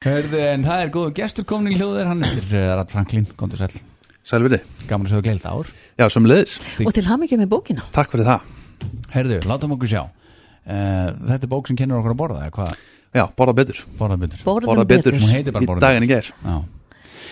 Hörðu, en það er góð gestur komin í hljóðir, hann er uh, Rat Franklin, komdu sæl, Sælviti. gaman að segja gleilt ár. Já, sem leiðis. Og til ham ekki með bókina Takk fyrir það. Hörðu, látum okkur sjá. Uh, þetta er bók sem kennur okkur að borða, eða hvað? Já, borða betur. Borða betur. Borða betur. Hún heitir bara Í borða daginn í ger. Já.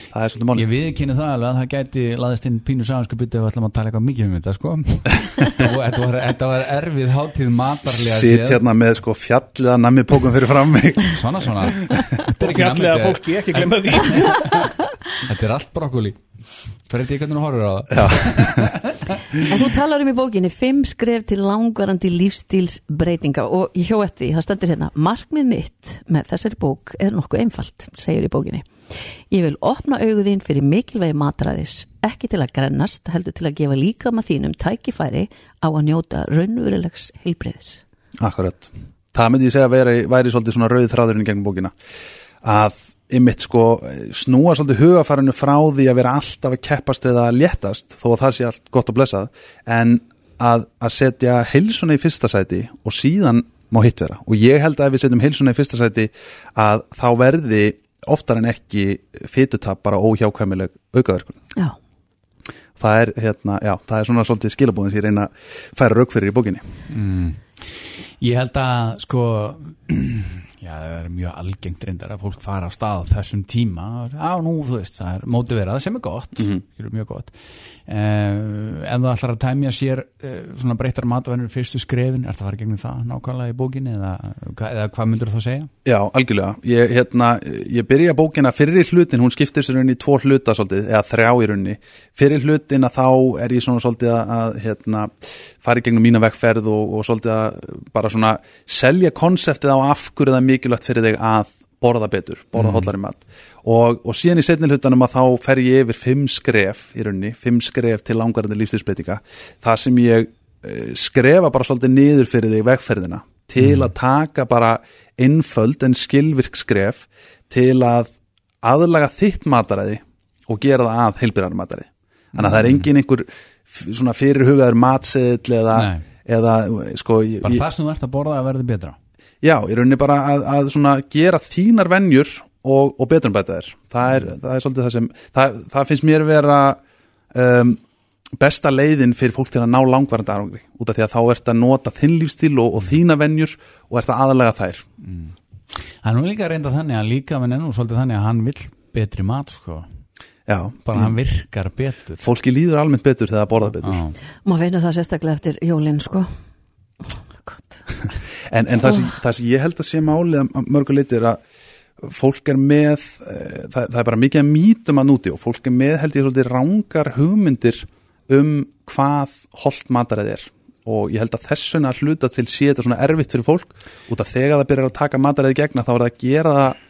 Það er svolítið máli. Ég viðkynni það alveg að það gæti laðist inn pínu sagansku byttu ef við ætlum að tala eitthvað mikið um þetta, sko. þetta, var, erfið hátíð matarlega Sitt hérna með sko fjalliða nammi pókum fyrir fram mig. Svona, svona. Er fjallega fólki, ekki glemma því Þetta er allt brokkoli. Fyrir því hvernig þú horfir á það. En þú talar um í bókinni fimm skref til langvarandi lífstíls breytinga og ég hjó eftir því, það stendur hérna markmið mitt með þessari bók er nokkuð einfalt, segir í bókinni Ég vil opna auguðín fyrir mikilvægi matræðis, ekki til að grennast heldur til að gefa líka maður þínum tækifæri á að njóta raunverulegs heilbreyðis Akkurat. Það myndi ég segja að væri, væri svolítið svona rauð þráðurinn í gegnum bókina. Að ymmit sko snúa svolítið hugafarinu frá því að vera alltaf að keppast við að léttast þó að það sé allt gott og blessað en að, að setja heilsuna í fyrsta sæti og síðan má hitt vera og ég held að ef við setjum heilsuna í fyrsta sæti að þá verði oftar en ekki fytutap bara óhjákvæmileg aukaverkun. Já, Það er, hérna, já, það er svona svolítið skilabúðin sem ég reyna að færa rauk fyrir í bókinni. Ég held að sko já, það er mjög algengt reyndar að fólk fara á stað þessum tíma á nú, þú veist, það er mótiverað sem er gott, mm -hmm. mjög gott uh, en það ætlar að tæmja sér uh, svona breyttar matvænur fyrstu skrefin, er það að fara gegnum það nákvæmlega í bókinni eða, eða hvað myndur þú segja? Já, algjörlega. Ég, hérna, ég byrja bókina fyrir hlutin, hún skiptir sér rauninni í tvo hluta svolítið, eða þrjá í rauninni. Fyrir hlutin að þá er ég svona svolítið að, að hérna, fara gegnum mína vekkferð og, og svolítið að bara svona selja konseptið á af hverju það mikilvægt fyrir þig að borða betur, borða mm. hollari mat. Og, og síðan í setni hlutanum að þá fer ég yfir fimm skref í rauninni, fimm skref til langarandi lífstilsbreytinga það sem ég uh, skrefa bara svolítið niður fyrir þig vekkferðina til að taka bara einföld en skilvirk skref til að aðlaga þitt mataræði og gera það að heilbyrðar mataræði. Þannig að það er engin einhver svona fyrirhugaður matseðl eða, eða sko ég, Bara ég- það sem þú ert að borða að verði betra Já, í rauninni bara að, að svona gera þínar venjur og, og betrumbæta þér. Það er, það er svolítið það sem, það, það finnst mér vera um, besta leiðin fyrir fólk til að ná langvarandi árangri. Út af því að þá ert að nota þinn lífstíl og, og þína venjur og ert að aðalega þær. Það er nú líka reynda þannig að líka minn ennú svolítið þannig að hann vill betri mat sko, Já, bara hann virkar betur fólki líður almennt betur þegar það borða betur. Já. maður veinar það sérstaklega eftir jólin sko. En, en það, sem, það sem ég held að sé málið að mörgu leiti er að fólk er með, e, það, það er bara mikið að mýtum að núti og fólk er með held ég svolítið rángar hugmyndir um hvað holt mataræð er. Og ég held að þess vegna að hluta til sé þetta svona erfitt fyrir fólk. Út af þegar það byrjar að taka mataræði gegna þá er það að gera það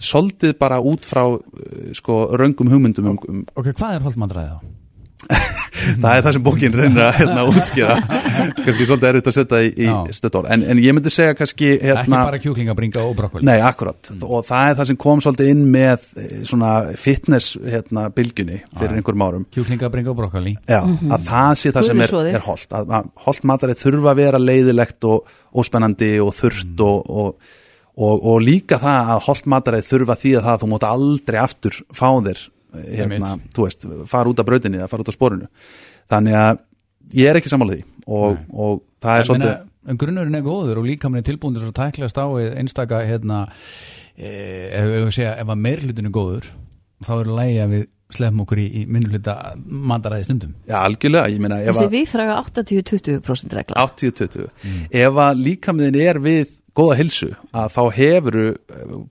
svolítið bara út frá eh, sko röngum hugmyndum um, um Ok, hvað er holdmandræði þá? það er það sem bókin reynir að hérna, útskýra. Kannski svolítið erfitt að setja í, í stöðdór en, en ég myndi segja kannski Ekki hérna, bara kjúklingabringa og brokkoli. Nei, akkurat. Og það er það sem kom svolítið inn með eh, svona fitness hérna, bylgjunni fyrir einhverjum árum. Kjúklingabringa og brokkoli. Já, að það sé það sem er, er holt að, að holt matarið þurfa að vera leiðilegt og óspennandi og þurft og, og, og, og líka það að holt matarið þurfa því að það að þú mátt aldrei aftur fá þér hérna, þú veist, fara út af brautinni eða fara út af sporinu. Þannig að ég er ekki sammála því og, og það er En svolítið En grunnurinn er góður og líka mér er tilbúin til að tæklast á við einstaka hérna, e, ef við segja, ef að meirhlutin er góður þá er lægi að við slefum okkur í, í minnuluta mandaræði stundum. Já, algjörlega, ég meina ef þessi við fræga 80-20% regla. 80-20 ef að líkamðin er við góða hilsu að þá hefuru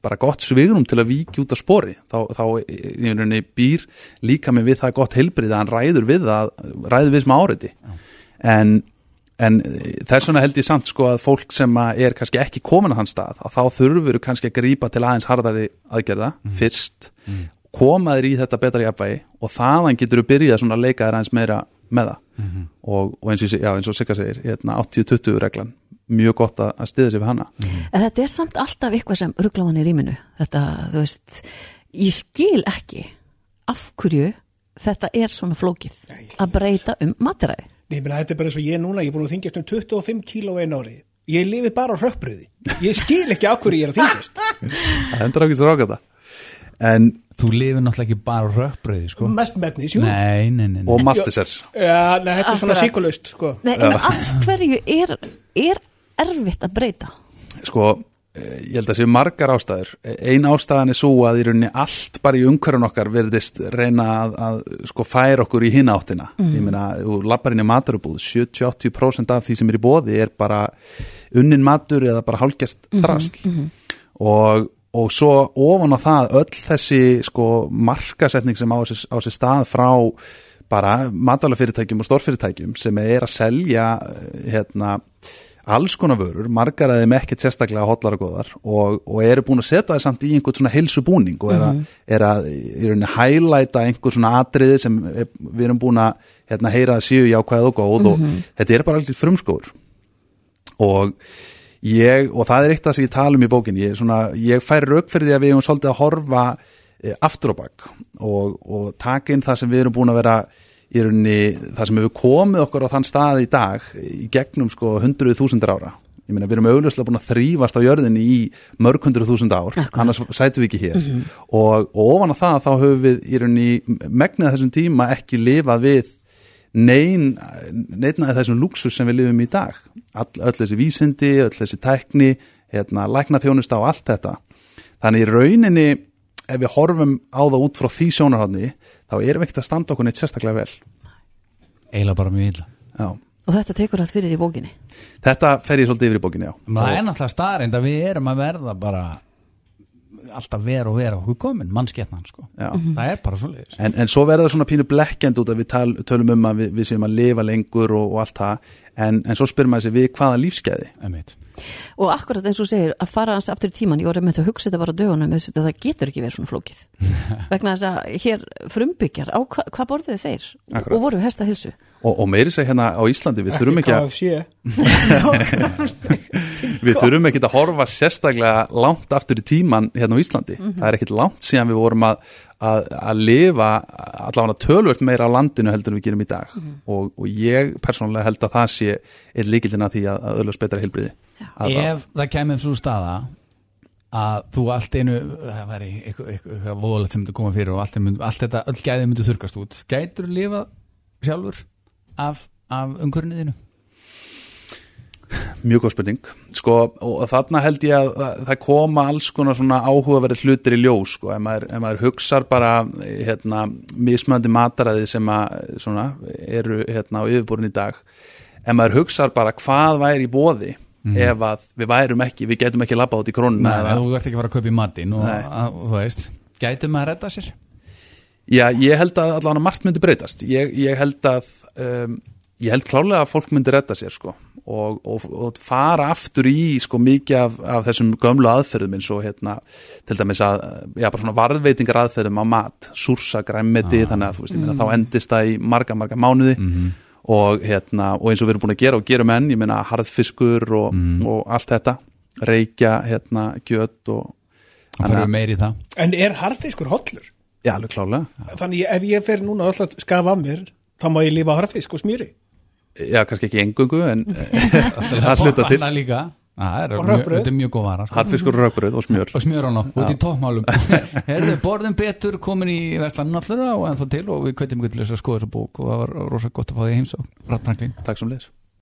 bara gott svigrum til að víkja út af spori. Þá, þá í rauninni býr líkaminn við það gott heilbrið að hann ræður við það ræður við sem áriði en, en þess vegna held ég samt sko að fólk sem að er kannski ekki komin að hann stað að þá þurfur kannski að grípa til aðeins harðari aðgerða fyrst koma þér í þetta betra jafnvægi og þaðan getur þú byrjað að leika þér aðeins meira með það. Og, og eins og, já, eins og Sigga segir hérna, 80-20 reglan. Mjög gott að, að stiða sig við hana. En þetta er samt alltaf eitthvað sem ruggla mann í rýminu þetta, þú veist ég skil ekki af hverju þetta er svona flókið að breyta um matræði Nei, ég meina, þetta er bara eins og ég núna, ég er búin að þingjast um 25 kíló einn ári. Ég lifi bara á hröppriði. Ég skil ekki á hverju ég er að þingjast. það endur ákveðs ráka þetta en, Þú lifir náttúrulega ekki bara á rökbröði sko. Mest megnis, jú. Nei, nei, nei, nei. og Maltesers Já, nei, þetta er svona síkulust sko. Nei, en af hverju er, er erfitt að breyta? sko, eh, ég held að séu margar ástæður. Ein ástæðan er svo að í rauninni allt bara í umhverjum okkar verðist reyna að, að sko færa okkur í hina áttina. Ég meina, þú lappar inn í maturubúð 70-80% af því sem er í bóði er bara unnin matur eða bara hálgert drasl. og, og svo ofan á það öll þessi sko markasetning sem á sér, á sér stað frá bara matalafyrirtækjum og stórfyrirtækjum sem er að selja eh, hérna alls konar vörur, margar að þeim ekkert sérstaklega hotlar og góðar og, og eru búin að setja það samt í einhvern svona heilsubúning og er að, er að í rauninni hælæta einhver svona atriði sem er, við erum búin að hérna, heyra að séu jákvæð og góð og þetta er bara allir frumskóður og ég, og það er eitt af það sem ég tala um í bókin ég, svona, ég fær rauk fyrir því að við erum svolítið að horfa e, aftur á bak og, og taka inn það sem við erum búin að vera í rauninni, það sem hefur komið okkur á þann stað í dag í gegnum sko hundruð þúsundur ára. Ég meina við erum augljóslega búin að þrýfast á jörðinni í mörg hundruð þúsund ár annars sætum við ekki hér. Og, og ofan á það þá höfum við í rauninni megnið þessum tíma ekki lifað við nein, neina þessum luxus sem við lifum í dag All, öll þessi vísindi, öll þessi tækni hérna, lækna þjónusta og allt þetta þannig í rauninni ef við horfum á það út frá því sjónarhóðni þá erum við ekkert að standa okkur neitt sérstaklega vel Eiginlega bara mjög illa Já. Og þetta tekur allt fyrir í bókinni. þetta fer ég svolítið yfir í bókinni já. Það er náttúrulega staðreind að við erum að verða bara alltaf vera og vera okkur komin, mannsketnan sko. Já. Það er bara svoleiðis En, en svo verður það svona pínu blekkjand út að við tal, tölum um að við, við séum að lifa lengur og, og allt það en, en svo spyrir maður sér við hvaða lífskeiði. Og akkurat eins og þú segir, að fara hans aftur í tíman, ég var með að hugsa þetta bara dögunum, þess að það getur ekki verið svona flókið. Vegna þess að hér frumbyggjar, á hva, hvað borðuðu þeir? Akkurat. Og voru hesta hilsu? og, og meiri segja hérna á Íslandi við þurfum ekki að, við þurfum ekki að horfa sérstaklega langt aftur í tíman hérna á Íslandi það er ekkit langt síðan við vorum að, að, að lifa allavega tölvört meira á landinu heldur en við gerum í dag. Og, og ég persónulega held að það sé eitt líkildina því að, að öllast betra heilbriði Ef það kemur svo staða að þú allt einu það væri eitthvað, eitthvað, voðalegt sem myndi koma fyrir og allt, mynd, allt þetta, öll gæði myndi þurkast út gætur þú lifa sjálfur af, af umhverniðinu? Mjög góð spurning. Sko, og þarna held ég að það- koma alls konar svona áhugaverið hlutir í ljós sko, ef maður, ef maður hugsar bara hérna, mismöndi mataræði sem að, svona, eru hérna, á yfirborðin í dag. Ef maður hugsar bara hvað væri í bóði ef að við værum ekki, við getum ekki labba út í krónuna Nei, þú ert ekki að fara að kaupa í matinn og að, þú veist, gætum maður að redda sér? Já, ég held að allavega margt myndi breytast. Ég, ég held að um, ég held klálega að fólk myndi redda sér sko og, og, og fara aftur í sko mikið af, af þessum gömlu aðferðum eins og hérna til dæmis að já, bara svona varðveitingar aðferðum á mat súrsa græmmeti þannig að þú veist, ég meina þá endist það í marga, marga mánuði og hérna, og eins og við erum búin að gera og gerum enn, ég meina harðfiskur og, og allt þetta, reykja hérna, gjöt og Það Þannig fyrir að- meir í það. En er harðfiskur hollur? já, alveg klálega Þannig ef ég fer núna öll að skafa af mér þá má ég lífa harðfisk og smjöri já, kannski ekki engungu en það hluta til. Það er mjög, góð vara sko. harðfiskur, rökbröð og smjör. Og smjör á ná, út í toppmálum. Herðu, borðum betur, komin í verslan náttúrulega og ennþá til og við kveitum ykkur til þess að skoða þessu bók og það var rosa gott að fá því heims og Ratt Franklín Takk sem leis